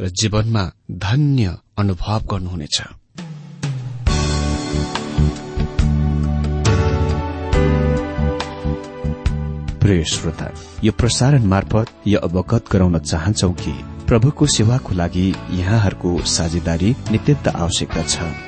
र जीवनमा धन्य अनुभव गर्नुहुनेछ। प्रिय श्रोता यो प्रसारण मार्फत यो अवगत गराउन चाहन्छौ कि प्रभुको सेवाको लागि यहाँहरूको साझेदारी नित्यन्त आवश्यकता छ।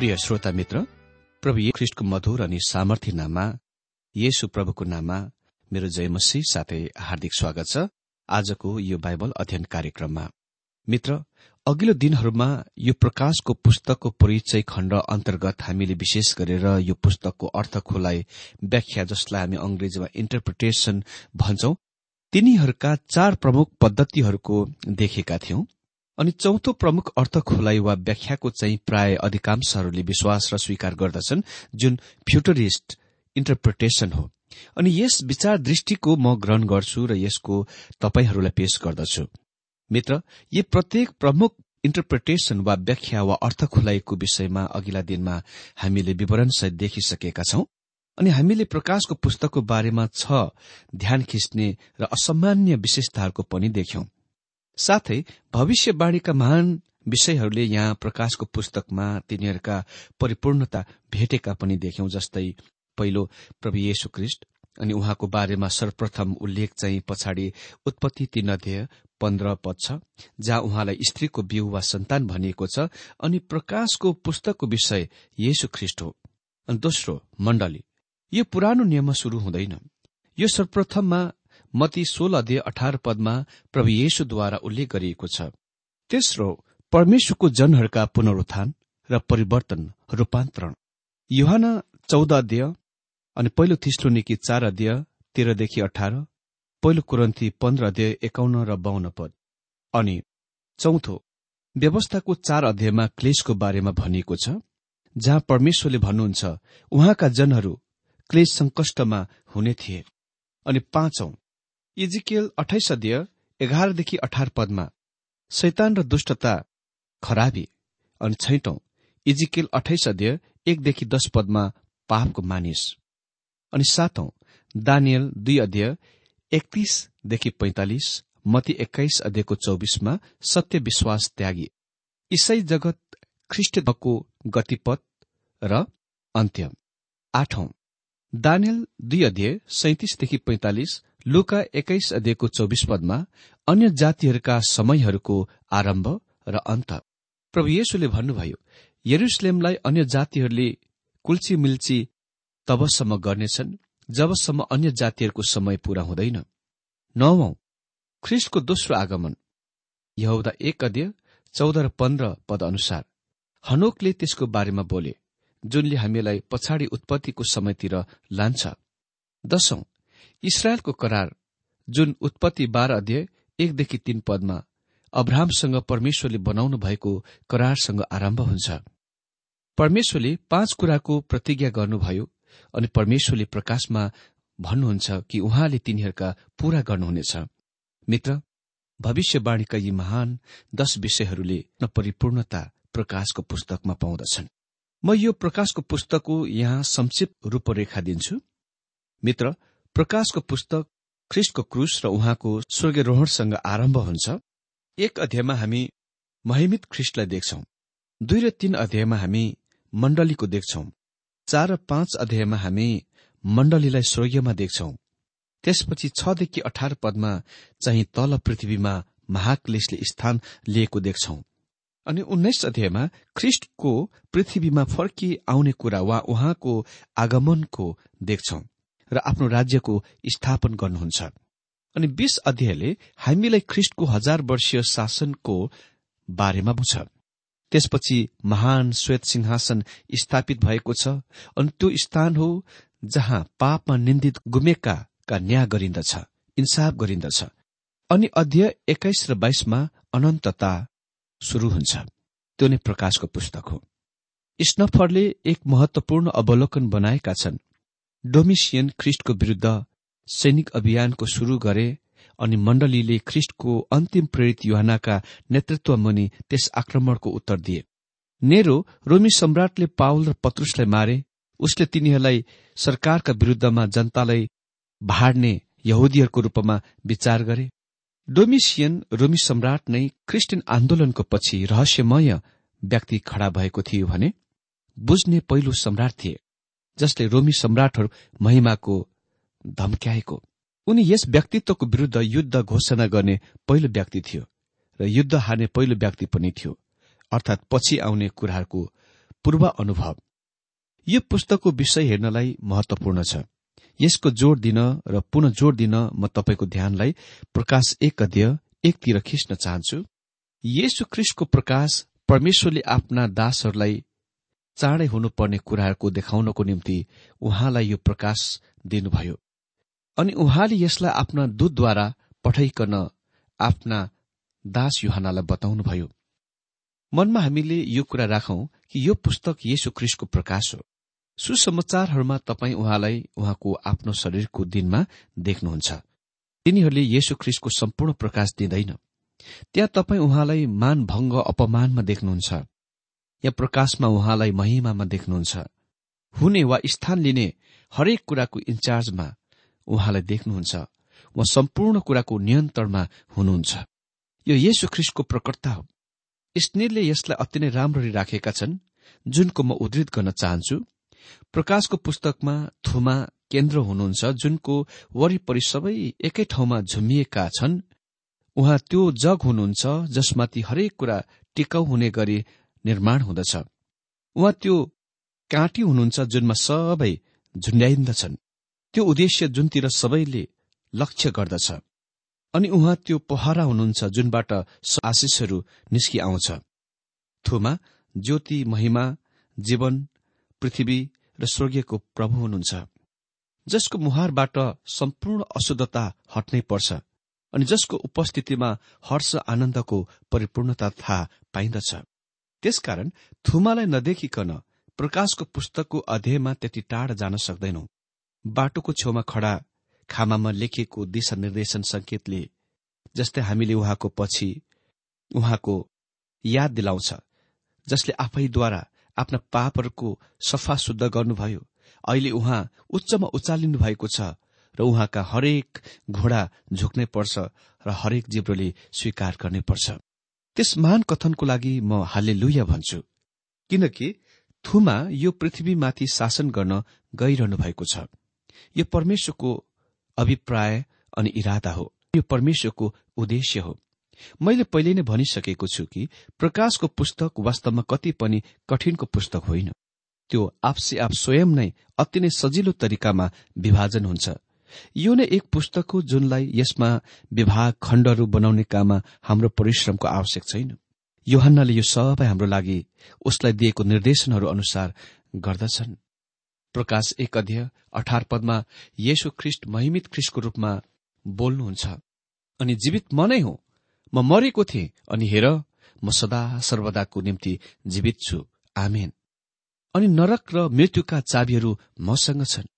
प्रिय श्रोता मित्र प्रभु ख्रिष्टको मधुर अनि सामर्थ्य नाममा येशु प्रभुको नाममा मेरो जयमसी साथै हार्दिक स्वागत छ आजको यो बाइबल अध्ययन कार्यक्रममा। मित्र अघिल्लो दिनहरूमा यो प्रकाशको पुस्तकको परिचय खण्ड अन्तर्गत हामीले विशेष गरेर यो पुस्तकको अर्थ खोलाइ व्याख्या जसलाई हामी अंग्रेजीमा इन्टरप्रिटेशन भन्छौं तिनीहरूका चार प्रमुख पद्धतिहरूको देखेका थियौं। अनि चौथो प्रमुख अर्थ खोलाइ वा व्याख्याको चाहिँ प्राय अधिकांशहरूले विश्वास र स्वीकार गर्दछन् जुन फ्युटरिस्ट इन्टरप्रिटेशन हो। अनि यस विचार दृष्टिको म ग्रहण गर्छु र यसको तपाईँहरूलाई पेश गर्दछु। मित्र यी प्रत्येक प्रमुख इन्टरप्रिटेशन वा व्याख्या वा अर्थ खुलाइको विषयमा अघिल्ला दिनमा हामीले विवरणसहित देखिसकेका छौं। अनि हामीले प्रकाशको पुस्तकको बारेमा छ ध्यान खिच्ने र असामान्य विशेषताहरूको पनि देख्यौं। साथै भविष्यवाणीका महान विषयहरूले यहाँ प्रकाशको पुस्तकमा तिनीहरूका परिपूर्णता भेटेका पनि देख्यौं जस्तै पहिलो प्रभु येशु क्रिष्ट अनि उहाँको बारेमा सर्वप्रथम उल्लेख चाहिँ पछाडि उत्पत्ति तीन अध्यय पन्ध्र पद छ जहाँ उहाँलाई स्त्रीको बिउ वा सन्तान भनिएको छ अनि प्रकाशको पुस्तकको विषय येशु ख्रिष्ट हो। अनि दोस्रो मण्डली यो पुरानो नियममा शुरू हुँदैन। यो सर्वप्रथममा मती सोह्र अध्यय अठार पदमा प्रभु येशुद्वारा उल्लेख गरिएको छ। तेस्रो परमेश्वरको जनहरूका पुनरुत्थान र परिवर्तन रूपान्तरण। युहान चौध अध्यय अनि पहिलो थिस्लोनिकी चार अध्यय तेह्रदेखि अठार पहिलो कुरन्थी पन्ध्र अध्यय एकाउन्न र बाहन्न पद। अनि चौथो व्यवस्थाको चार अध्यायमा क्लेशको बारेमा भनिएको छ जहाँ परमेश्वरले भन्नुहुन्छ उहाँका जनहरू क्लेश संकष्टमा हुने थिए अनि पाँचौं इजिकेल अठाइस अध्यय एघारदेखि अठार पदमा शैतान र दुष्टता खराबी अनि छैटौं इजिकेल अठाइस अध्यय एकदेखि दश पदमा पापको मानिस अनि सातौं दानियल दुई अध्यय एकतीसदेखि पैंतालिस मती एक्काइस अध्ययको चौबिसमा सत्य विश्वास त्यागी। इसाई जगत ख्रिष्टको गतिपथ र अन्त्य। आठौं दानियल दुई अध्यय सैतिसदेखि पैंतालिस लुका एक्काइस अध्ययको चौबिस पदमा अन्य जातिहरूका समयहरूको आरम्भ र अन्त। प्रभु येशुले भन्नुभयो यरुसलेमलाई अन्य जातिहरूले कुल्ची मिल्ची तबसम्म गर्नेछन् जबसम्म अन्य जातिहरूको समय पूरा हुँदैन। नौ ख्रिस्टको दोस्रो आगमन। यहुदा एक अध्यय चौध र पन्ध्र पद अनुसार हनोकले त्यसको बारेमा बोले जुनले हामीलाई पछाडि उत्पत्तिको समयतिर लान्छ। दशौं इसरायलको करार जुन उत्पत्ति बाह्र अध्यय एकदेखि तीन पदमा अब्राहमसँग परमेश्वरले बनाउनु भएको करारसँग आरम्भ हुन्छ। परमेश्वरले पाँच कुराको प्रतिज्ञा गर्नुभयो अनि परमेश्वरले प्रकाशमा भन्नुहुन्छ कि उहाँले तिनीहरूका पूरा गर्नुहुनेछ। मित्र भविष्यवाणीका यी महान दश विषयहरूले परिपूर्णता प्रकाशको पुस्तकमा पाउँदछन्। म यो प्रकाशको पुस्तकको यहाँ संक्षिप्त रूपरेखा दिन्छु। मित्र प्रकाशको पुस्तक ख्रिस्टको क्रुस र उहाँको स्वर्गरोहणसँग आरम्भ हुन्छ। एक अध्यायमा हामी महिमित ख्रिस्टलाई देख्छौं। दुई र तीन अध्यायमा हामी मण्डलीको देख्छौं। चार र पाँच अध्यायमा हामी मण्डलीलाई स्वर्गीयमा देख्छौं। त्यसपछि छदेखि अठार पदमा चाहिँ तल पृथ्वीमा महाक्लेशले स्थान लिएको देख्छौं। अनि उन्नाइस अध्यायमा ख्रिष्टको पृथ्वीमा फर्की आउने कुरा वा उहाँको आगमनको देख्छौ। र आफ्नो राज्यको स्थापन गर्नुहुन्छ। अनि बीस अध्यायले हामीलाई ख्रिष्टको हजार वर्षीय शासनको बारेमा बुझ त्यसपछि महान श्वेत सिंहासन स्थापित भएको छ अनि त्यो स्थान हो जहाँ पापमा निन्दित गुमेकाका न्याय गरिन्दछ इन्साफ गरिन्दछ। अनि अध्यय एक्काइस र बाइसमा अनन्तता शुरू हुन्छ। त्यो नै प्रकाशको पुस्तक हो। स्नफरले एक महत्वपूर्ण अवलोकन बनाएका छन्। डोमिसियन ख्रिस्टको विरूद्ध सैनिक अभियानको शुरू गरे अनि मण्डलीले ख्रिस्टको अन्तिम प्रेरित युहानाका नेतृत्व मुनि त्यस आक्रमणको उत्तर दिए। नेरो रोमी सम्राटले पाउल र पत्रुसलाई मारे। उसले तिनीहरूलाई सरकारका विरूद्धमा जनतालाई भाड्ने यहुदीहरूको रूपमा विचार गरे। डोमिसियन रोमी सम्राट नै क्रिस्चियन आन्दोलनको पछि रहस्यमय व्यक्ति खड़ा भएको थियो भने बुझ्ने पहिलो सम्राट थिए। जसले रोमी सम्राटहरू महिमाको धम्क्याएको। उनी यस व्यक्तित्वको विरूद्ध युद्ध घोषणा गर्ने पहिलो व्यक्ति थियो र युद्ध हार्ने पहिलो व्यक्ति पनि थियो अर्थात् पछि आउने कुराहरूको पूर्व अनुभव यो पुस्तकको विषय हेर्नलाई महत्वपूर्ण छ। यसको जोड़ दिन र पुनः जोड़ दिन म तपाईँको ध्यानलाई प्रकाश एक अध्यय एकतिर खिच्न चाहन्छु। येशु ख्रिस्टको प्रकाश परमेश्वरले आफ्ना दासहरूलाई चाँडै हुनुपर्ने कुराहरूको देखाउनको निम्ति उहाँलाई यो प्रकाश दिनुभयो। अनि उहाँले यसलाई आफ्ना दूतद्वारा पठाइकन आफ्ना दास युहानालाई बताउनुभयो। मनमा हामीले यो कुरा राखौं कि यो पुस्तक येशु क्रिस्टको प्रकाश हो। सुसमाचारहरूमा तपाईँ उहाँलाई उहाँको आफ्नो शरीरको दिनमा देख्नुहुन्छ। तिनीहरूले येशु ख्रिस्टको सम्पूर्ण प्रकाश दिँदैन। त्यहाँ तपाईँ उहाँलाई मान भङ्ग अपमानमा देख्नुहुन्छ। या प्रकाशमा उहाँलाई महिमामा देख्नुहुन्छ। हुने वा स्थान लिने हरेक कुराको इन्चार्जमा उहाँलाई देख्नुहुन्छ। वा सम्पूर्ण कुराको नियन्त्रणमा हुनुहुन्छ। यो येशु ख्रिस्टको प्रकटता हो। स्नेरले यसलाई अति नै राम्ररी राखेका छन् जुनको म उद्धृत गर्न चाहन्छु। प्रकाशको पुस्तकमा थुमा केन्द्र हुनुहुन्छ जुनको वरिपरि सबै एकै ठाउँमा झुमिएका छन्। उहाँ त्यो जग हुनुहुन्छ जसमाथि हरेक कुरा टिकाउ हुने गरी निर्माण हुँदछ। उहाँ त्यो काँटी हुनुहुन्छ जुनमा सबै झुन्ड्याइन्दछन्। त्यो उद्देश्य जुनतिर सबैले लक्ष्य गर्दछ। अनि उहाँ त्यो पहरा हुनुहुन्छ जुनबाट आशिषहरू निस्कि आउँछ थुमा ज्योति महिमा जीवन पृथ्वी र स्वर्गीयको प्रभु हुनुहुन्छ। जसको मुहारबाट सम्पूर्ण अशुद्धता हट्नै पर्छ अनि जसको उपस्थितिमा हर्ष आनन्दको परिपूर्णता थाहा पाइन्दछ। त्यसकारण थुमालाई नदेखिकन प्रकाशको पुस्तकको अध्ययमा त्यति टाढा जान सक्दैनौ। बाटोको छेउमा खडा खामामा लेखिएको दिशा निर्देशन संकेतले जस्तै हामीले उहाँको पछि उहाँको याद दिलाउँछ जसले आफैद्वारा आफ्ना पापहरूको सफा शुद्ध गर्नुभयो। अहिले उहाँ उच्चमा उचालिनु भएको छ र उहाँका हरेक घोडा झुक्नै पर्छ र हरेक जिब्रोले स्वीकार गर्नै पर्छ। त्यस महान कथनको लागि म हाले लुया भन्छु। किनकि थुमा यो पृथ्वीमाथि शासन गर्न गइरहनु भएको छ। यो परमेश्वरको अभिप्राय अनि इरादा हो। यो परमेश्वरको उद्देश्य हो। मैले पहिले नै भनिसकेको छु कि प्रकाशको पुस्तक वास्तवमा कति पनि कठिनको पुस्तक होइन। त्यो आफसे आफ स्वयं नै अति नै सजिलो तरिकामा विभाजन हुन्छ। यो नै एक पुस्तक हो जुनलाई यसमा विभाग खण्डहरू बनाउने काममा हाम्रो परिश्रमको आवश्यक छैन। योहन्नाले यो सबै हाम्रो लागि उसलाई दिएको निर्देशनहरू अनुसार गर्दछन्। प्रकाश एक अध्यय अठार पदमा येशु ख्रिष्ट महिमित ख्रिस्टको रूपमा बोल्नुहुन्छ अनि जीवित म नै हुँ। म मरेको थिएँ। अनि हेर म सदा सर्वदाको निम्ति जीवित छु। आमेन। अनि नरक र मृत्युका चाबीहरू मसँग छन्।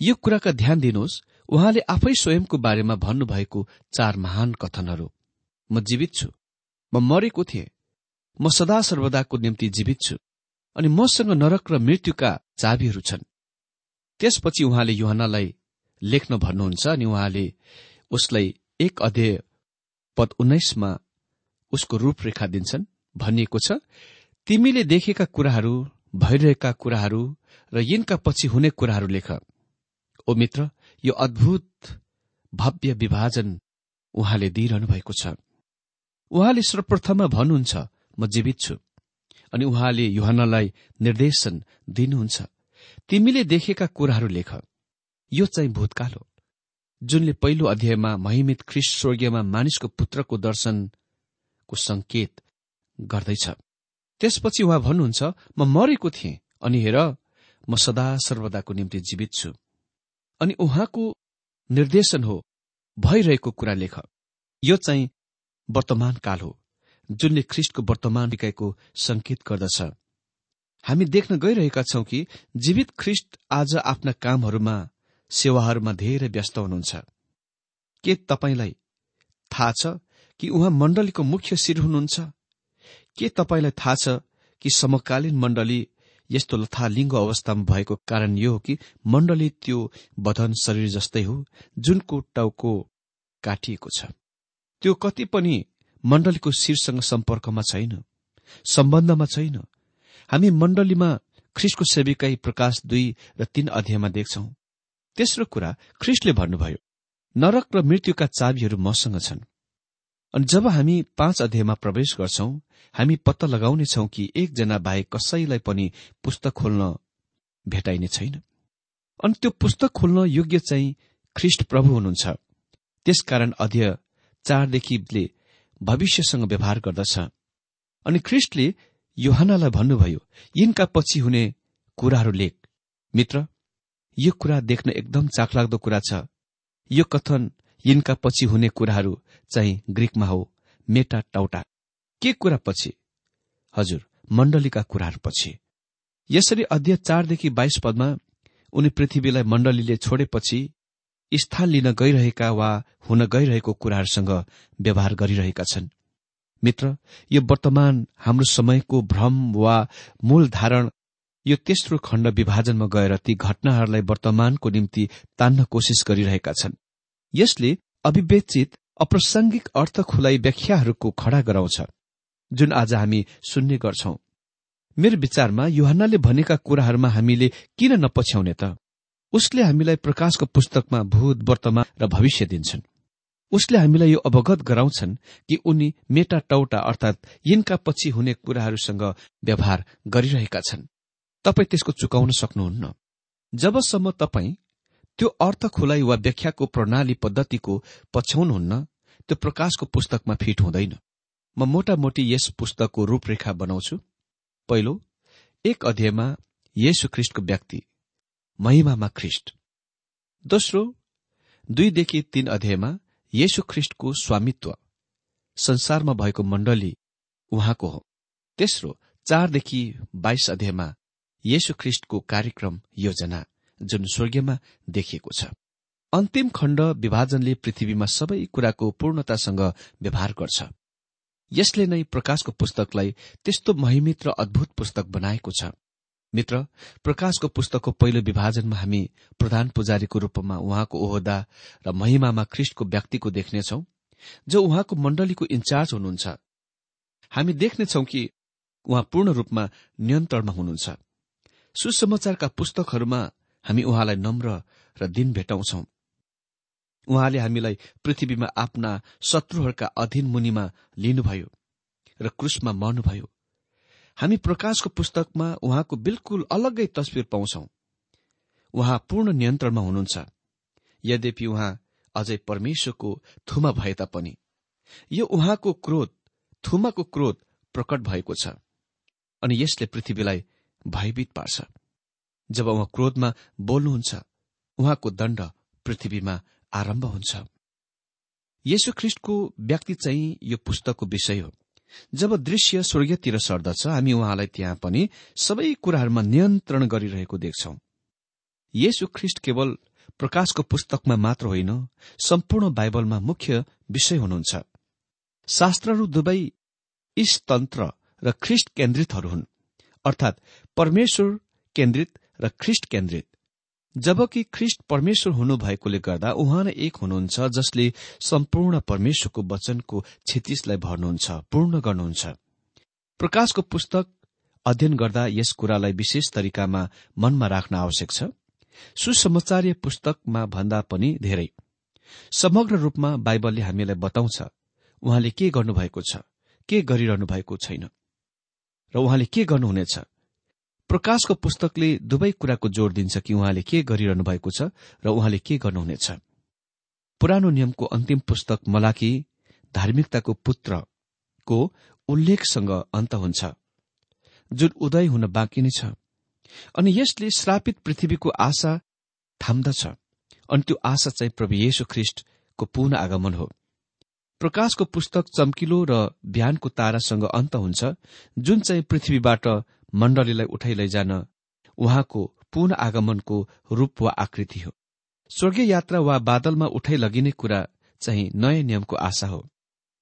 यो कुराका ध्यान दिनुहोस्। उहाँले आफै स्वयंको बारेमा भन्नुभएको चार महान कथनहरू। म जीवित छु। म मरेको थिएँ। म सदा सर्वदाको निम्ति जीवित छु। अनि मसँग नरक र मृत्युका चाबीहरू छन्। त्यसपछि उहाँले युहनालाई लेख्न भन्नुहुन्छ अनि उहाँले उसलाई एक अध्यय पद उन्नाइसमा उसको रूपरेखा दिन्छन्। भनिएको छ तिमीले देखेका कुराहरू भइरहेका कुराहरू र यिनका पछि हुने कुराहरू लेख। ओ मित्र यो अद्भुत भव्य विभाजन उहाँले दिइरहनु भएको छ। उहाँले सर्वप्रथममा भन्नुहुन्छ म जीवित छु। अनि उहाँले युहनालाई निर्देशन दिनुहुन्छ तिमीले देखेका कुराहरू लेख। यो चाहिँ भूतकाल हो जुनले पहिलो अध्यायमा महिमित ख्रिस स्वर्गीयमा मानिसको पुत्रको दर्शनको संकेत गर्दैछ। त्यसपछि उहाँ भन्नुहुन्छ म मरेको थिएँ अनि हेर म सदा सर्वदाको निम्ति जीवित छु। अनि उहाँको निर्देशन हो भइरहेको कुरा लेख। यो चाहिँ वर्तमान काल हो जुनले ख्रिस्टको वर्तमान विकायको संकेत गर्दछ। हामी देख्न गइरहेका छौं कि जीवित ख्रिस्ट आज आफ्ना कामहरूमा सेवाहरूमा धेरै व्यस्त हुनुहुन्छ। के तपाईँलाई थाहा छ कि उहाँ मण्डलीको मुख्य शिर हुनुहुन्छ? के तपाईँलाई थाहा छ कि समकालीन मण्डली यस्तो लथालिङ्गो अवस्थामा भएको कारण यो हो कि मण्डली त्यो बधन शरीर जस्तै हो जुनको टाउको काटिएको छ। त्यो कति पनि मण्डलीको शिरसँग सम्पर्कमा छैन सम्बन्धमा छैन। हामी मण्डलीमा ख्रिस्टको सेविकाई प्रकाश दुई र तीन अध्यायमा देख्छौ। तेस्रो कुरा ख्रिस्टले भन्नुभयो नरक र मृत्युका चाबीहरू मसँग छन्। अनि जब हामी पाँच अध्यायमा प्रवेश गर्छौं हामी पत्ता लगाउनेछौ कि एकजना बाहेक कसैलाई पनि पुस्तक खोल्न भेटाइने छैन। अनि त्यो पुस्तक खोल्न योग्य चाहिँ ख्रिस्ट प्रभु हुनुहुन्छ। त्यसकारण अध्यय चारदेखिले भविष्यसँग व्यवहार गर्दछ। अनि ख्रिस्टले योहनालाई भन्नुभयो यिनका पछि हुने कुराहरू लेख। मित्र यो कुरा देख्न एकदम चाखलाग्दो कुरा छ। यो कथन यिनका पछि हुने कुराहरू चाहिँ ग्रिकमा हो मेटा टाउटा के कुरा पछि? हजुर मण्डलीका कुराहरू पछि। यसरी अध्यय चारदेखि बाइस पदमा उनी पृथ्वीलाई मण्डलीले छोडेपछि स्थान लिन गइरहेका वा हुन गइरहेको कुराहरूसँग व्यवहार गरिरहेका छन्। मित्र यो वर्तमान हाम्रो समयको भ्रम वा मूल धारण यो तेस्रो खण्ड विभाजनमा गएर ती घटनाहरूलाई वर्तमानको निम्ति तान्न कोसिस गरिरहेका छन्। यसले अविवेचित अप्रासंगिक अर्थ खुलाई व्याख्याहरूको खड़ा गराउँछ जुन आज हामी सुन्ने गर्छौं। मेरो विचारमा युहन्नाले भनेका कुराहरूमा हामीले किन नपछ्याउने त? उसले हामीलाई प्रकाशको पुस्तकमा भूत वर्तमान र भविष्य दिन्छन्। उसले हामीलाई यो अवगत गराउँछन् कि उनी मेटा टौटा अर्थात यिनका पछि हुने कुराहरूसँग व्यवहार गरिरहेका छन्। तपाईँ त्यसको चुकाउन सक्नुहुन्न। जबसम्म तपाईँ त्यो अर्थ खुलाइ वा व्याख्याको प्रणाली पद्धतिको पछ्याउनुहुन्न त्यो प्रकाशको पुस्तकमा फिट हुँदैन। म मोटामोटी यस पुस्तकको रूपरेखा बनाउँछु। पहिलो एक अध्यायमा येशु ख्रिष्टको व्यक्ति महिमामा ख्रिष्ट। दोस्रो दुईदेखि तीन अध्यायमा येशु ख्रिष्टको स्वामित्व संसारमा भएको मण्डली उहाँको हो। तेस्रो चारदेखि बाइस अध्यायमा येशु ख्रिष्टको कार्यक्रम योजना। जुन स्वर्गीयमा देखिएको छ। अन्तिम खण्ड विभाजनले पृथ्वीमा सबै कुराको पूर्णतासँग व्यवहार गर्छ। यसले नै प्रकाशको पुस्तकलाई त्यस्तो महिमित र अद्भुत पुस्तक बनाएको छ। मित्र प्रकाशको पुस्तकको पहिलो विभाजनमा हामी प्रधान पुजारीको रूपमा उहाँको ओहदा र महिमामा ख्रिष्टको व्यक्तिको देख्नेछौ जो उहाँको मण्डलीको इन्चार्ज हुनुहुन्छ। हामी देख्नेछौ कि उहाँ पूर्ण रूपमा नियन्त्रणमा हुनुहुन्छ। सुसमाचारका पुस्तकहरूमा हामी उहाँलाई नम्र र दिन भेटाउँछौ। उहाँले हामीलाई पृथ्वीमा आफ्ना शत्रुहरूका अधीन मुनिमा लिनुभयो र क्रुसमा मर्नुभयो। हामी प्रकाशको पुस्तकमा उहाँको बिल्कुल अलग्गै तस्विर पाउँछौ। उहाँ पूर्ण नियन्त्रणमा हुनुहुन्छ। यद्यपि उहाँ अझै परमेश्वरको थुमा भए तापनि। यो उहाँको क्रोध थुमाको क्रोध प्रकट भएको छ अनि यसले पृथ्वीलाई भयभीत पार्छ। जब उहाँ क्रोधमा बोल्नुहुन्छ उहाँको दण्ड पृथ्वीमा आरम्भ हुन्छ। येशु ख्रिष्टको व्यक्ति चाहिँ यो पुस्तकको विषय हो। जब दृश्य स्वर्गीयतिर सर्दछ हामी उहाँलाई त्यहाँ पनि सबै कुराहरूमा नियन्त्रण गरिरहेको देख्छौ। येशु ख्रिष्ट केवल प्रकाशको पुस्तकमा मात्र होइन सम्पूर्ण बाइबलमा मुख्य विषय हुनुहुन्छ। शास्त्रहरू दुवै इष्टतन्त्र र ख्रिष्ट केन्द्रितहरू हुन् अर्थात् परमेश्वर केन्द्रित र ख्रिष्ट केन्द्रित। जबकि ख्रिष्ट परमेश्वर हुनुभएकोले गर्दा उहाँ नै एक हुनुहुन्छ जसले सम्पूर्ण परमेश्वरको वचनको क्षितिजलाई भर्नुहुन्छ पूर्ण गर्नुहुन्छ। प्रकाशको पुस्तक अध्ययन गर्दा यस कुरालाई विशेष तरिकामा मनमा राख्न आवश्यक छ। सुसमाचार्य पुस्तकमा भन्दा पनि धेरै। समग्र रूपमा बाइबलले हामीलाई बताउँछ उहाँले के गर्नुभएको छ के गरिरहनु भएको छैन र उहाँले के गर्नुहुनेछ। प्रकाशको पुस्तकले दुवै कुराको जोड़ दिन्छ कि उहाँले के गरिरहनु भएको छ र उहाँले के गर्नुहुनेछ। पुरानो नियमको अन्तिम पुस्तक मलाकी धार्मिकताको पुत्रको उल्लेखसँग अन्त हुन्छ। जुन उदय हुन बाँकी नै छ। अनि यसले श्रापित पृथ्वीको आशा थाम्दछ। अनि त्यो आशा चाहिँ प्रभु येशु ख्रिष्टको पुनः आगमन हो। प्रकाशको पुस्तक चम्किलो र बिहानको तारासँग अन्त हुन्छ। जुन चाहिँ पृथ्वीबाट मण्डलीलाई उठाइ लैजान उहाँको पुनः आगमनको रूप वा आकृति हो। स्वर्गीय यात्रा वा बादलमा उठाइ लगिने कुरा चाहिँ नयाँ नियमको आशा हो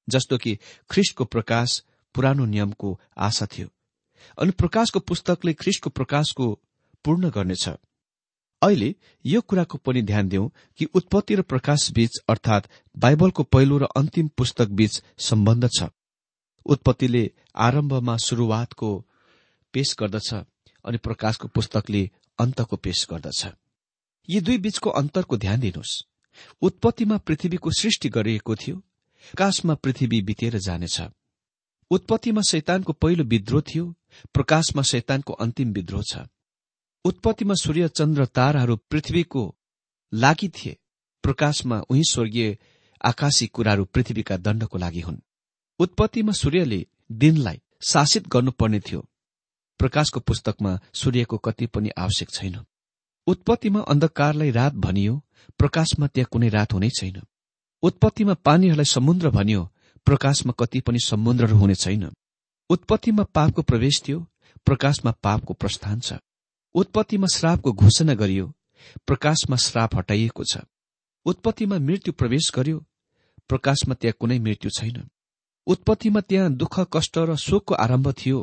जस्तो कि ख्रिस्टको प्रकाश पुरानो नियमको आशा थियो। अनि प्रकाशको पुस्तकले ख्रिस्टको प्रकाशको पूर्ण गर्नेछ। अहिले यो कुराको पनि ध्यान दिउँ कि उत्पत्ति र प्रकाश बीच अर्थात बाइबलको पहिलो र अन्तिम पुस्तक बीच सम्बन्ध छ। उत्पत्तिले आरम्भमा शुरूआतको पेश गर्दछ अनि प्रकाशको पुस्तकले अन्तको पेश गर्दछ। यी दुई बीचको अन्तरको ध्यान दिनुहोस्। उत्पत्तिमा पृथ्वीको सृष्टि गरिएको थियो। प्रकाशमा पृथ्वी बितेर जानेछ। उत्पत्तिमा शैतानको पहिलो विद्रोह थियो। प्रकाशमा शैतानको अन्तिम विद्रोह छ। उत्पत्तिमा सूर्य चन्द्र ताराहरू पृथ्वीको लागि थिए। प्रकाशमा उही स्वर्गीय आकाशी कुराहरू पृथ्वीका दण्डको लागि हुन्। उत्पत्तिमा सूर्यले दिनलाई शासित गर्नुपर्ने थियो। प्रकाशको पुस्तकमा सूर्यको कति पनि आवश्यक छैन। उत्पत्तिमा अन्धकारलाई रात भनियो प्रकाशमा त्यहाँ कुनै रात हुनै छैन। उत्पत्तिमा पानीहरूलाई समुद्र भनियो प्रकाशमा कति पनि समुद्रहरू हुने छैन। उत्पत्तिमा पापको प्रवेश थियो प्रकाशमा पापको प्रस्थान छ। उत्पत्तिमा श्रापको घोषणा गरियो प्रकाशमा श्राप हटाइएको छ। उत्पत्तिमा मृत्यु प्रवेश गर्यो प्रकाशमा त्यहाँ कुनै मृत्यु छैन। उत्पत्तिमा त्यहाँ दुःख कष्ट र शोकको आरम्भ थियो।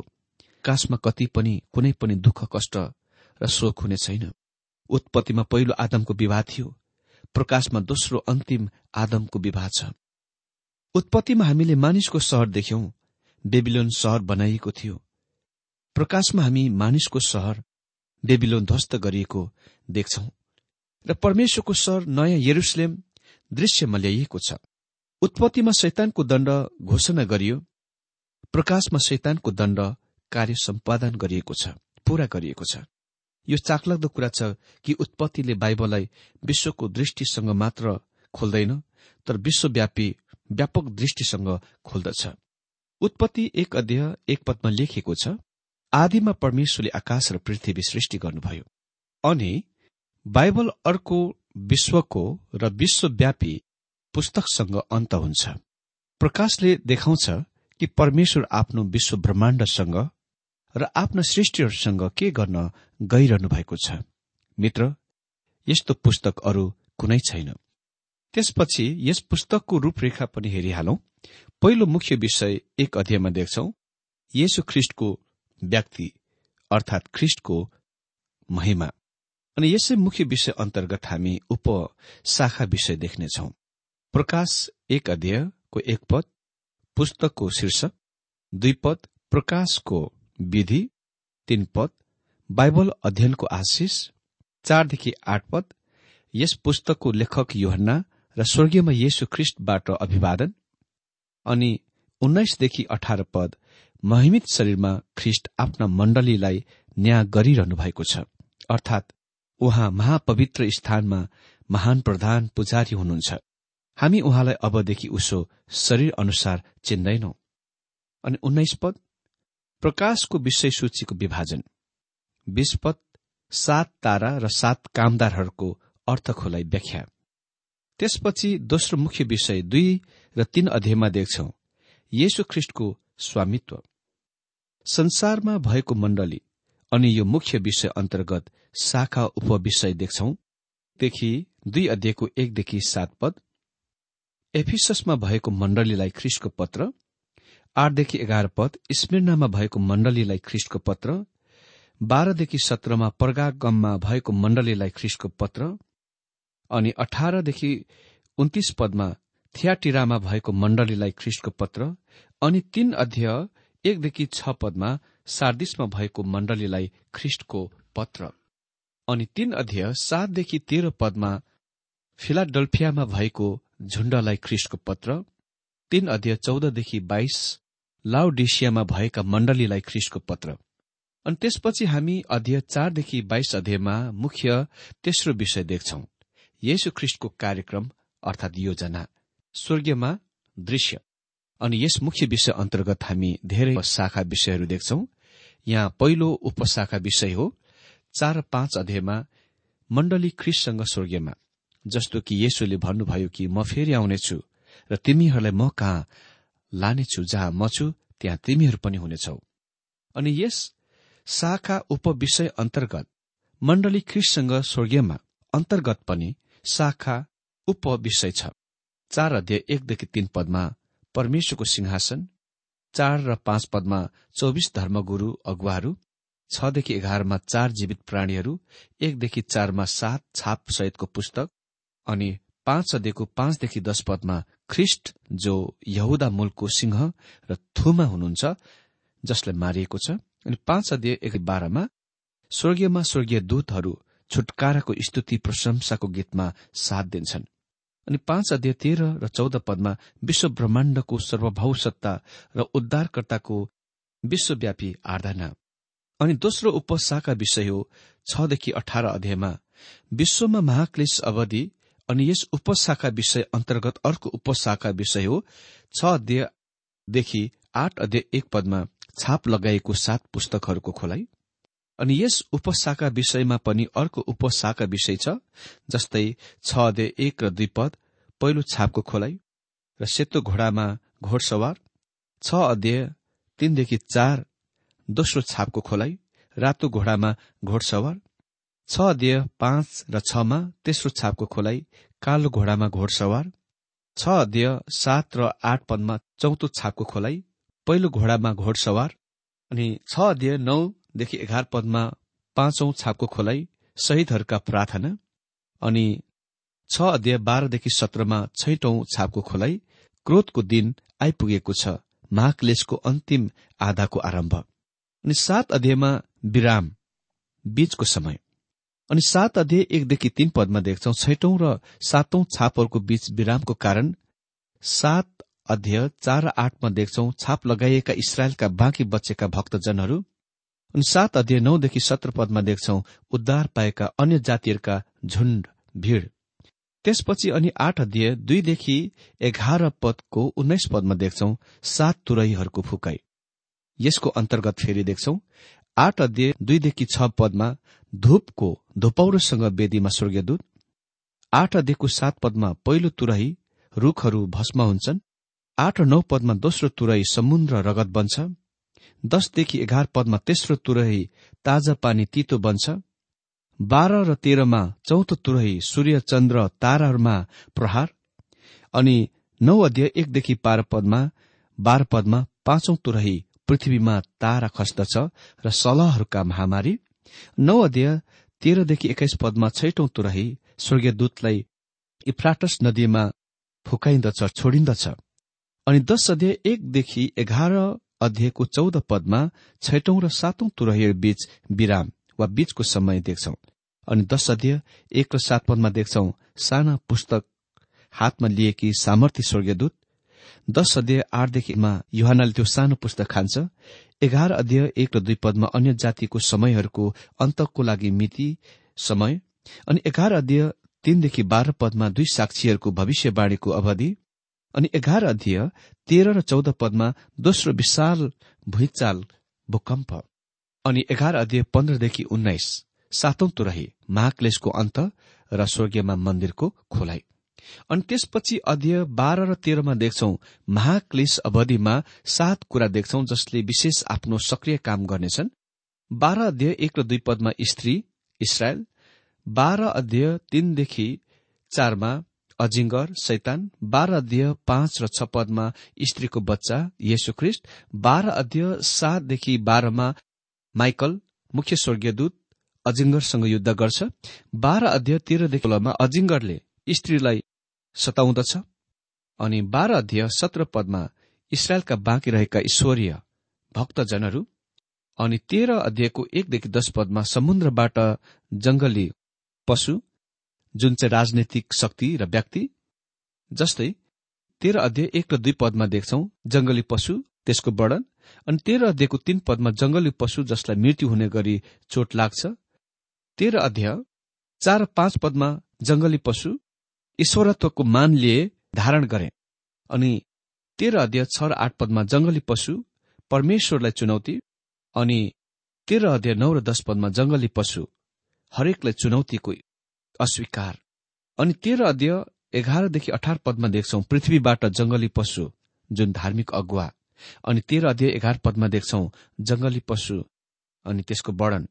प्रकाशमा कति पनि कुनै पनि दुःख कष्ट र शोक हुने छैन। उत्पत्तिमा पहिलो आदमको विवाह थियो। प्रकाशमा दोस्रो अन्तिम आदमको विवाह छ। उत्पत्तिमा हामीले मानिसको सहर देख्यौं। बेबिलोन सहर बनाइएको थियो। प्रकाशमा हामी मानिसको सहर बेबिलोन ध्वस्त गरिएको देख्छौ। र परमेश्वरको सहर नयाँ यरुसलेम दृश्यमा ल्याइएको छ। उत्पत्तिमा शैतानको दण्ड घोषणा गरियो। प्रकाशमा शैतानको दण्ड कार्य सम्पादन गरिएको छ पूरा गरिएको छ। यो चाकलाग्दो कुरा छ कि उत्पत्तिले बाइबललाई विश्वको दृष्टिसँग मात्र खोल्दैन तर विश्वव्यापी व्यापक दृष्टिसँग खोल्दछ। उत्पत्ति एक अध्यय एक पदमा लेखिएको छ आदिमा परमेश्वरले आकाश र पृथ्वी सृष्टि गर्नुभयो। अनि बाइबल अर्को विश्वको र विश्वव्यापी पुस्तकसँग अन्त हुन्छ। प्रकाशले देखाउँछ कि परमेश्वर आफ्नो विश्व ब्रह्माण्डसँग र आफ्ना सृष्टिहरूसँग के गर्न गइरहनु भएको छ? मित्र यस्तो पुस्तक अरू कुनै छैन। त्यसपछि यस पुस्तकको रूपरेखा पनि हेरिहालौं। पहिलो मुख्य विषय एक अध्यायमा देख्छौ येशु ख्रिष्टको व्यक्ति अर्थात ख्रिष्टको महिमा। अनि यसै मुख्य विषय अन्तर्गत हामी उप शाखा विषय देख्नेछौ। प्रकाश एक अध्यायको एक पद पुस्तकको शीर्षक दुई पद प्रकाशको विधि तीन पद बाइबल अध्ययनको आशिष चारदेखि आठ पद यस पुस्तकको लेखक योहन्ना र स्वर्गीयमा येशु ख्रिष्टबाट अभिवादन अनि उन्नाइसदेखि अठार पद महिमित शरीरमा ख्रिष्ट आफ्ना मण्डलीलाई न्याय गरिरहनु भएको छ। अर्थात् उहाँ महापवित्र स्थानमा महान प्रधान पुजारी हुनुहुन्छ। हामी उहाँलाई अबदेखि उसो शरीर अनुसार चिन्दैनौ। अनि उन्नाइस पद प्रकाशको विषय सूचीको विभाजन। बीस पद सात तारा र सात कामदारहरूको अर्थ खोलाई व्याख्या। त्यसपछि दोस्रो मुख्य विषय दुई र तीन अध्यायमा देख्छौ येशु ख्रिष्टको स्वामित्व। संसारमा भएको मण्डली अनि यो मुख्य विषय अन्तर्गत शाखा उपविषय देख्छौ देखि दुई अध्यायको एकदेखि सात पद। एफिससमा भएको मण्डलीलाई ख्रिस्टको पत्र आठदेखि एघार पद स्मिर्नामा भएको मण्डलीलाई ख्रिस्टको पत्र बाह्रदेखि सत्रमा पर्गागममा भएको मण्डलीलाई ख्रिस्टको पत्र अनि अठारदेखि उन्तिस पदमा थियाटिरामा भएको मण्डलीलाई ख्रिस्टको पत्र अनि तीन अध्यय एकदेखि छ पदमा सार्दिसमा भएको मण्डलीलाई ख्रिस्टको पत्र अनि तीन अध्यय सातदेखि तेह्र पदमा फिलाडल्फियामा भएको झुण्डलाई ख्रिस्टको पत्र तीन अध्यय चौधदेखि बाइस लाउडिसियामा भएका मण्डलीलाई ख्रिसको पत्र। अनि त्यसपछि हामी अध्यय चारदेखि बाइस अध्यायमा मुख्य तेस्रो विषय देख्छौ। येशु ख्रिस्टको कार्यक्रम अर्थात् योजना स्वर्गीयमा दृश्य। अनि यस मुख्य विषय अन्तर्गत हामी धेरै शाखा विषयहरू देख्छौ। यहाँ पहिलो उपशाखा विषय हो चार पाँच अध्यायमा मण्डली ख्रिससँग स्वर्गीयमा। जस्तो कि येशुले भन्नुभयो कि म फेरि आउनेछु र तिमीहरूलाई म कहाँ लानेछु जहाँ म छु त्यहाँ तिमीहरू पनि हुनेछौ। अनि यस शाखा उपविषय अन्तर्गत मण्डली ख्रिससँग स्वर्गीयमा अन्तर्गत पनि शाखा उपविषय छ। चार अध्यय एकदेखि तीन पदमा परमेश्वरको सिंहासन चार र पाँच पदमा चौबिस धर्मगुरू अगुवाहरू छदेखि एघारमा चार जीवित प्राणीहरू एकदेखि चारमा सात छाप सहितको पुस्तक अनि पाँच अध्ययको पाँचदेखि दश पदमा ख्रिस्ट जो यहुदा मूलको सिंह र थुमा हुनुहुन्छ जसलाई मारिएको छ। अनि पाँच अध्यय एक बाह्रमा स्वर्गीयमा स्वर्गीय दूतहरू छुटकाराको स्तुति प्रशंसाको गीतमा साथ दिन्छन्। अनि पाँच अध्यय तेह्र र चौध पदमा विश्व ब्रह्माण्डको सर्वभाव सत्ता र उद्धारकर्ताको विश्वव्यापी आराधना। अनि दोस्रो उपशाखा विषय हो छदेखि अठार अध्यायमा विश्वमा महाक्लेश अवधि अनि यस उपशाखा विषय अन्तर्गत अर्को उपशाखा विषय हो। छ अध्यायदेखि आठ अध्यय एक पदमा छाप लगाइएको सात पुस्तकहरूको खोलाइ। अनि यस उपशाखा विषयमा पनि अर्को उपशाखा विषय छ जस्तै छ अध्यय एक र दुई पद पहिलो छापको खोलाइ र सेतो घोडामा घोडसवार छ अध्यय तीनदेखि चार दोस्रो छापको खोलाइ रातो घोडामा घोडसवार छ अध्यय पाँच र छमा तेस्रो छापको खोलाइ कालो घोडामा घोडसवार छ अध्यय सात र आठ पदमा चौथो छापको खोलाइ पहिलो घोडामा घोडसवार अनि छ अध्यय नौदेखि एघार पदमा पाँचौं छापको खोलाइ शहीदहरूका प्रार्थना। अनि छ अध्यय बाह्रदेखि सत्रमा छैटौं छापको खोलाइ क्रोधको दिन आइपुगेको छ महाक्लेशको अन्तिम आधाको आरम्भ। अनि सात अध्यायमा विराम बीचको समय। अनि सात अध्यय एकदेखि तीन पदमा देख्छौ छैटौं र सातौं छापहरूको बीच विरामको कारण सात अध्यय चार र आठमा देख्छौ छाप लगाइएका इसरायलका बाँकी बचेका भक्तजनहरू। अनि सात अध्यय नौदेखि सत्र पदमा देख्छौ उद्धार पाएका अन्य जातिहरूका झुण्ड भीड़। त्यसपछि अनि आठ अध्यय दुईदेखि एघार पदको उन्नाइस पदमा देख्छौ सात तुरईहरूको फुकाई। यसको अन्तर्गत फेरि देख्छौ आठ अध्यय दुईदेखि छ पदमा धूपको धुपौरोसँग वेदीमा स्वर्गीयदूत आठ अध्ययको सात पदमा पहिलो तुरही रूखहरू भस्म हुन्छन् आठ र नौ पदमा दोस्रो तुरही समुद्र रगत बन्छ दसदेखि एघार पदमा तेस्रो तुरही ताजा पानी तितो बन्छ बाह्र र तेह्रमा चौथो तुरही सूर्य चन्द्र ताराहरूमा प्रहार अनि नौ अध्यय एकदेखि बाह्र पदमा बाह्र पदमा पाँचौं तुरही पृथ्वीमा तारा खस्दछ र सलहहरूका महामारी नौ अध्यय तेह्रदेखि एक्काइस पदमा छैटौं तुरही स्वर्गीयदूतलाई इफ्राटस नदीमा फुकाइन्दछ छोडिन्दछ। अनि दश अध्याय एकदेखि एघार अध्यायको चौध पदमा छैटौं र सातौं तुरही बीच विराम वा बीचको समय देख्छौ। अनि दश अध्यय एक र सात पदमा देख्छौ साना पुस्तक हातमा लिएकी सामर्थ्य स्वर्गीयदूत दश अध्यय आठदेखिमा युहानले त्यो सानो पुस्तक खान्छ। एघार अध्यय एक र दुई पदमा अन्य जातिको समयहरूको अन्तको लागि मिति समय अनि एघार अध्यय तीनदेखि बाह्र पदमा दुई साक्षीहरूको भविष्यवाणीको अवधि अनि एघार अध्यय तेह्र र चौध पदमा दोस्रो विशाल भुइँचाल भूकम्प अनि एघार अध्यय पन्ध्रदेखि उन्नाइस सातौं तुरही महाक्लेशको अन्त र स्वर्गीयमा मन्दिरको खोलाइ। अनि त्यसपछि अध्यय बाह्र र तेह्रमा देख्छौ महाक्लेश अवधिमा सात कुरा देख्छौ जसले विशेष आफ्नो सक्रिय काम गर्नेछन्। बाह्र अध्यय एक र दुई पदमा स्त्री इसरायल। बाह्र अध्यय तीनदेखि चारमा अजिङ्गर शैतान। बाह्र अध्यय पाँच र छ पदमा स्त्रीको बच्चा येशु ख्रिस्ट बाह्र अध्यय सातदेखि बाह्रमा माइकल मुख्य स्वर्गीयदूत अजिङ्गरसँग युद्ध गर्छ। बाह्र अध्यय तेह्रदेखि सोह्रमा अजिङ्गरले स्त्रीलाई सताउँदछ। अनि बाह्र अध्यय सत्र पदमा इसरायलका बाँकी रहेका ईश्वरीय भक्तजनहरू अनि तेह्र अध्ययको एकदेखि दश पदमा समुद्रबाट जंगली पशु जुन चाहिँ राजनैतिक शक्ति र व्यक्ति जस्तै तेह्र अध्यय एक र दुई पदमा देख्छौ जंगली पशु त्यसको वर्णन अनि तेह्र अध्यायको तीन पदमा जंगली पशु जसलाई मृत्यु हुने गरी चोट लाग्छ। तेह्र अध्याय चार पाँच पदमा जंगली पशु ईश्वरत्वको मान लिए धारण गरे। अनि तेह्र अध्याय छ र आठ पदमा जंगली पशु परमेश्वरलाई चुनौती अनि तेह्र अध्याय नौ र दश पदमा जंगली पशु हरेकलाई चुनौतीको अस्वीकार। अनि तेह्र अध्याय एघारदेखि अठार पदमा देख्छौ पृथ्वीबाट जंगली पशु जुन धार्मिक अगुवा। अनि तेह्र अध्याय एघार पदमा देख्छौ जंगली पशु अनि त्यसको वर्णन।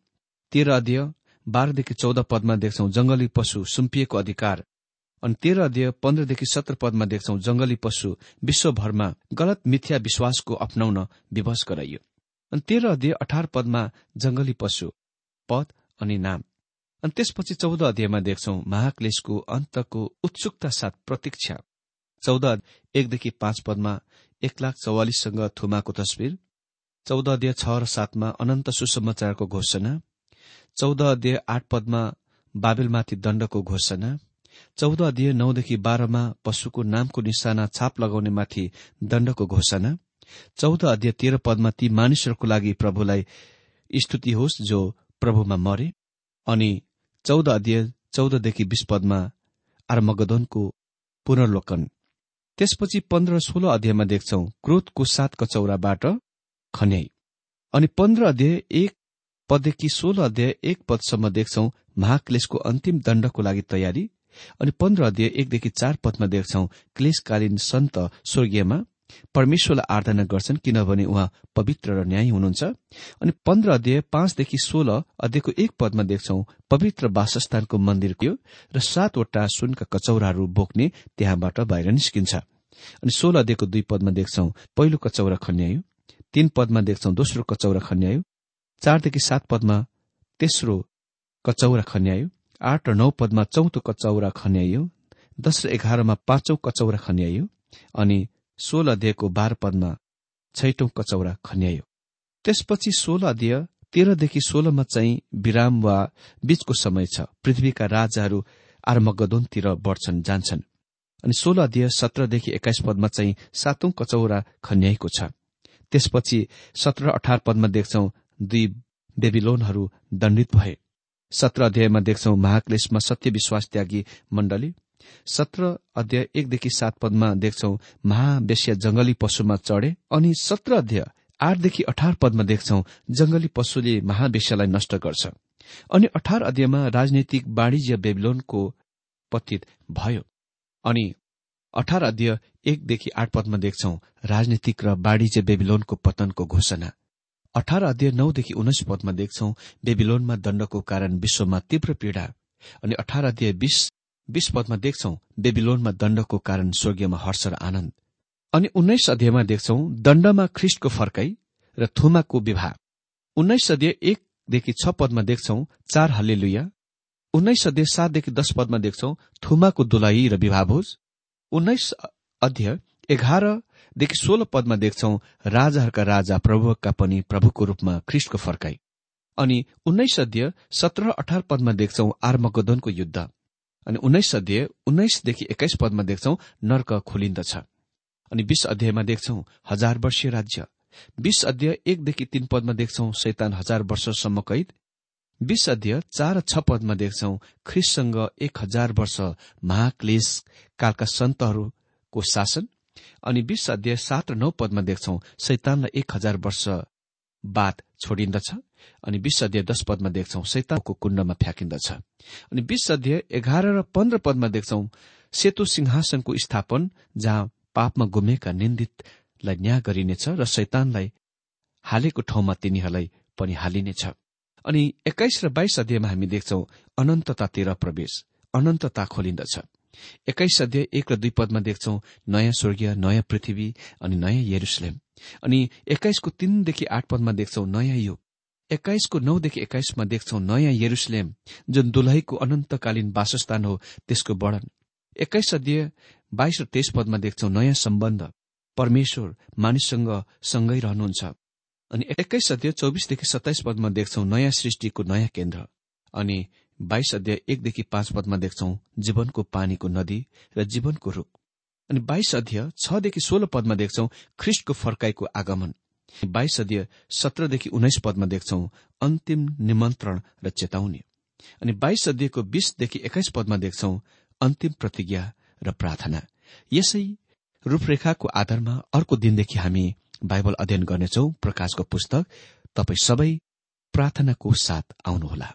तेह्र अध्यय बाह्रदेखि चौध पदमा देख्छौ जंगली पशु सुम्पिएको अधिकार। अनि तेह्र अध्यय पन्ध्रदेखि सत्र पदमा देख्छौ जंगली पशु विश्वभरमा गलत मिथ्या विश्वासको अप्नाउन विवश गराइयो। अनि तेह्र अध्यय अठार पदमा जंगली पशु पद अनि नाम। अनि त्यसपछि चौध अध्यायमा देख्छौ महाक्लेशको अन्तको उत्सुकता साथ प्रतीक्षा। चौध एकदेखि पाँच पदमा एक लाख चौवालिससँग थुमाको तस्विर। चौध अध्यय छ र सातमा अनन्त सुसमाचारको घोषणा। चौध अध्यय आठ पदमा बाबेलमाथि दण्डको घोषणा। चौध अध्यय नौदेखि बाह्रमा पशुको नामको निशाना छाप लगाउनेमाथि दण्डको घोषणा। चौध अध्यय तेह्र पदमा ती मानिसहरूको लागि प्रभुलाई स्तुति होस् जो प्रभुमा मरे। अनि चौध अध्यय चौधदेखि बीस पदमा आर्मगदनको पुनर्लोकन। त्यसपछि पन्ध्र सोह्र अध्यायमा देख्छौ क्रोधको सात कचौराबाट खन्याई। अनि पन्ध्र अध्याय एक पददेखि सोह्र अध्याय एक पदसम्म देख्छौ महाक्लेशको अन्तिम दण्डको लागि तयारी। अनि पन्ध्र अध्याय एकदेखि चार पदमा देख्छौ क्लेशकालीन सन्त स्वर्गीयमा परमेश्वरलाई आराधना गर्छन् किनभने उहाँ पवित्र र न्याय हुनुहुन्छ। अनि पन्ध्र अध्याय पाँचदेखि सोह्र अध्ययको एक पदमा देख्छौ पवित्र वासस्थानको मन्दिर थियो र सातवटा सुनका कचौराहरू बोक्ने त्यहाँबाट बाहिर निस्किन्छ। अनि सोह्र अध्ययको दुई पदमा देख्छौ पहिलो कचौरा खन्यायो तीन पदमा देख्छौ दोस्रो कचौरा खन्यायो चारदेखि सात पदमा तेस्रो कचौरा खन्यायो आठ र नौ पदमा चौथो कचौरा खन्याइयो दश र एघारमा पाँचौं कचौरा खन्याइयो अनि सोह्र अध्यायको बाह्र पदमा छैटौं कचौरा खन्यायो त्यसपछि सोह्र अध्याय तेह्रदेखि सोह्रमा चाहिँ विराम वा बीचको समय छ। पृथ्वीका राजाहरू आर्मगदोनतिर बढ्छन् जान्छन्। अनि सोह्र अध्याय सत्रदेखि एक्काइस पदमा चाहिँ सातौं कचौरा खन्याएको छ। त्यसपछि सत्र अठार पदमा देख्छौ दुई बेबिलोनहरू दण्डित भए। सत्र अध्यायमा देख्छौ महाक्लेशमा सत्य विश्वास त्यागी मण्डली। सत्र अध्याय एकदेखि सात पदमा देख्छौ महावेश्य जंगली पशुमा चढे अनि सत्र अध्याय आठदेखि अठार पदमा देख्छौ जंगली पशुले महावेश्यलाई नष्ट गर्छ। अनि अठार अध्यायमा राजनैतिक वाणिज्य बेबिलोनको पतित भयो। अनि अठार अध्यय एकदेखि आठ पदमा देख्छौ राजनीतिक र वाणिज्य बेबिलोनको पतनको घोषणा। अठार अध्यय नौदेखि उन्नाइस पदमा देख्छौ बेबिलोनमा दण्डको कारण विश्वमा तीव्र पीड़ा। अनि अठार अध्यय बीस बीस पदमा देख्छौ बेबिलोनमा दण्डको कारण स्वर्गीयमा हर्ष र आनन्द। अनि उन्नाइस अध्यायमा देख्छौ दण्डमा ख्रिस्टको फर्काई र थुमाको विवाह। उन्नाइस अध्यय एकदेखि छ पदमा देख्छौ चार हल्ले लुया उन्नाइस अध्यय सातदेखि दश पदमा देख्छौ थुमाको दुलाइ र विवाह भोज। उन्नाइस अध्यय एघारदेखि सोह्र पदमा देख्छौ राजाहरूका राजा प्रभुका पनि प्रभुको रूपमा ख्रिस्टको फर्काई। अनि उन्नाइस अध्यय सत्र अठार पदमा देख्छौ आर्मगदनको युद्ध। अनि उन्नाइस अध्याय उन्नाइसदेखि एक्काइस पदमा देख्छौ नर्क खोलिन्दछ। अनि बीस अध्यायमा देख्छौ हजार वर्षीय राज्य। बीस अध्याय एकदेखि तीन पदमा देख्छौ शैतान हजार वर्षसम्म कैद। बीस अध्यय चार छ पदमा देख्छौ ख्रिससँग एक हजार वर्ष महाक्लेश कालका सन्तहरूको शासन। अनि बीस अध्यय सात र नौ पदमा देख्छौ शैतानलाई एक हजार वर्ष बाद छोडिन्दछ अनि विश्व अध्यय दश पदमा देख्छौ सैताको कुण्डमा फ्याँकिन्दछ। अनि विश्व अध्यय एघार र पन्ध्र पदमा देख्छौ सेतो सिंहासनको स्थापन जहाँ पापमा गुमेका निन्दितलाई न्याय गरिनेछ र शैतानलाई हालेको ठाउँमा तिनीहरूलाई पनि हालिनेछ। अनि एक्काइस र बाइस अध्यायमा हामी देख्छौ अनन्ततातिर प्रवेश अनन्तता खोलिन्दछ। एक्काइस अध्याय एक र दुई पदमा देख्छौ नयाँ स्वर्गीय नयाँ पृथ्वी अनि नयाँ यरुसलेम। अनि एक्काइसको तीनदेखि आठ पदमा देख्छौ नयाँ युग। एक्काइसको नौदेखि एक्काइसमा देख्छौ नयाँ यरुसलेम जुन दुलहीको अनन्तकालीन वासस्थान हो त्यसको वर्णन। एक्काइस अध्यय बाइस र तेइस पदमा देख्छौ नयाँ सम्बन्ध। परमेश्वर मानिससँग सँगै रहनुहुन्छ। अनि एक्काइस अध्यय चौबिसदेखि सत्ताइस पदमा देख्छौ नयाँ सृष्टिको नयाँ केन्द्र। अनि बाइस अध्यय एकदेखि पाँच पदमा देख्छौ जीवनको पानीको नदी र जीवनको रूख। अनि बाइस अध्यय छदेखि सोह्र पदमा देख्छौ ख्रिस्टको फर्काईको आगमन। बाइस अध्यय सत्रदेखि उन्नाइस पदमा देख्छौ अन्तिम निमन्त्रण र चेतावनी। अनि बाइस अध्ययको बीसदेखि एक्काइस पदमा देख्छौ अन्तिम प्रतिज्ञा र प्रार्थना। यसै रूपरेखाको आधारमा अर्को दिनदेखि हामी बाइबल अध्ययन गर्नेछौ प्रकाशको पुस्तक। तपाई सबै प्रार्थनाको साथ आउनुहोला।